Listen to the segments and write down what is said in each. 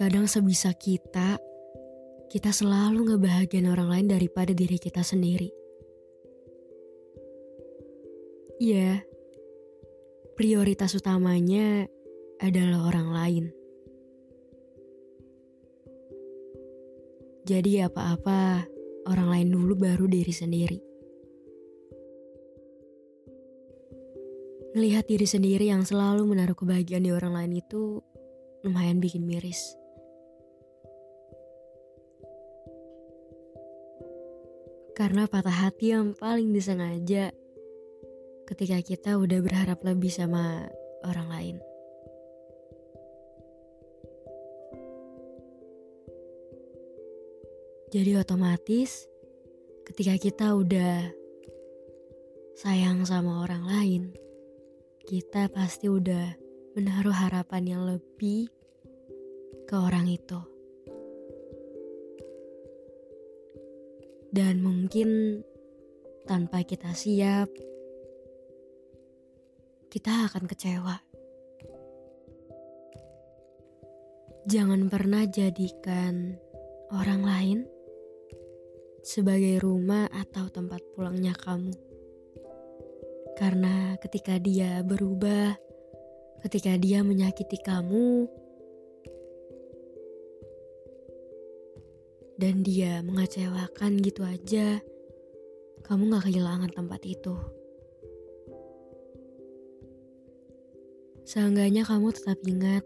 Kadang sebisa kita, kita selalu ngebahagiain orang lain daripada diri kita sendiri. Iya, prioritas utamanya adalah orang lain. Jadi apa-apa, orang lain dulu baru diri sendiri. Melihat diri sendiri yang selalu menaruh kebahagiaan di orang lain itu lumayan bikin miris. Karena patah hati yang paling disengaja ketika kita udah berharap lebih sama orang lain. Jadi otomatis ketika kita udah sayang sama orang lain, kita pasti udah menaruh harapan yang lebih ke orang itu. Dan mungkin tanpa kita siap, kita akan kecewa. Jangan pernah jadikan orang lain sebagai rumah atau tempat pulangnya kamu. Karena ketika dia berubah, ketika dia menyakiti kamu, dan dia mengecewakan gitu aja, kamu gak kehilangan tempat itu. Seenggaknya kamu tetap ingat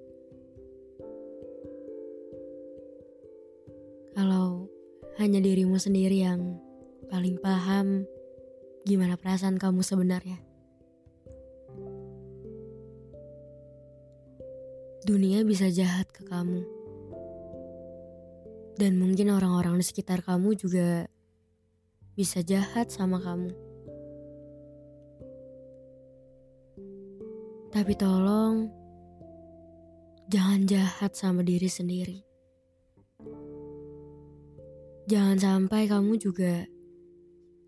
kalau hanya dirimu sendiri yang paling paham gimana perasaan kamu sebenarnya. Dunia bisa jahat ke kamu. Dan mungkin orang-orang di sekitar kamu juga bisa jahat sama kamu. Tapi tolong jangan jahat sama diri sendiri. Jangan sampai kamu juga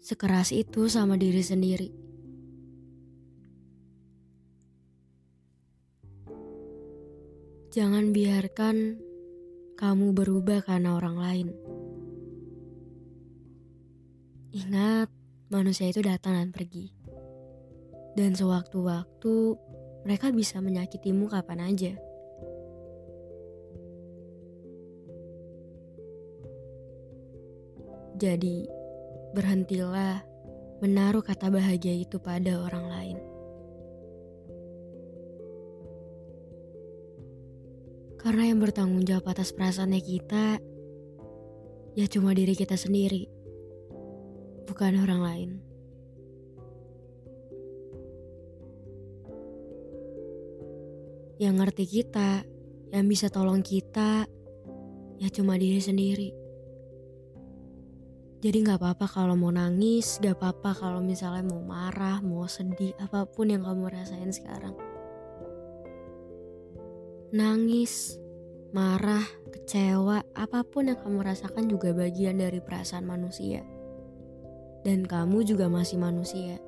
sekeras itu sama diri sendiri. Jangan biarkan kamu berubah karena orang lain. Ingat, manusia itu datang dan pergi. Dan sewaktu-waktu, mereka bisa menyakitimu kapan aja. Jadi, berhentilah menaruh kata bahagia itu pada orang lain. Karena yang bertanggung jawab atas perasaannya kita, ya cuma diri kita sendiri, bukan orang lain. Yang ngerti kita, yang bisa tolong kita, ya cuma diri sendiri. Jadi gak apa-apa kalau mau nangis, gak apa-apa kalau misalnya mau marah, mau sedih, apa pun yang kamu rasain sekarang. Nangis, marah, kecewa, apa pun yang kamu rasakan juga bagian dari perasaan manusia. Dan kamu juga masih manusia.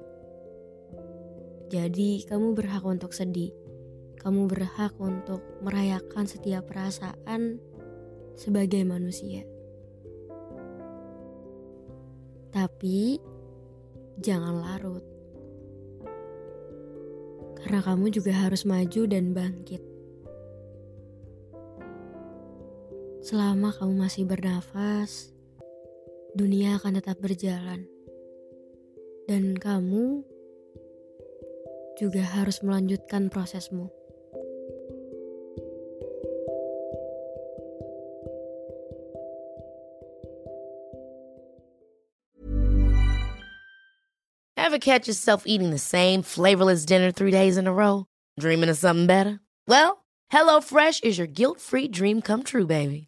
Jadi kamu berhak untuk sedih. Kamu berhak untuk merayakan setiap perasaan sebagai manusia. Tapi jangan larut. Karena kamu juga harus maju dan bangkit. Selama kamu masih bernafas, dunia akan tetap berjalan. Dan kamu juga harus melanjutkan prosesmu. Ever catch yourself eating the same flavorless dinner three days in a row? Dreaming of something better? Well, HelloFresh is your guilt-free dream come true, baby.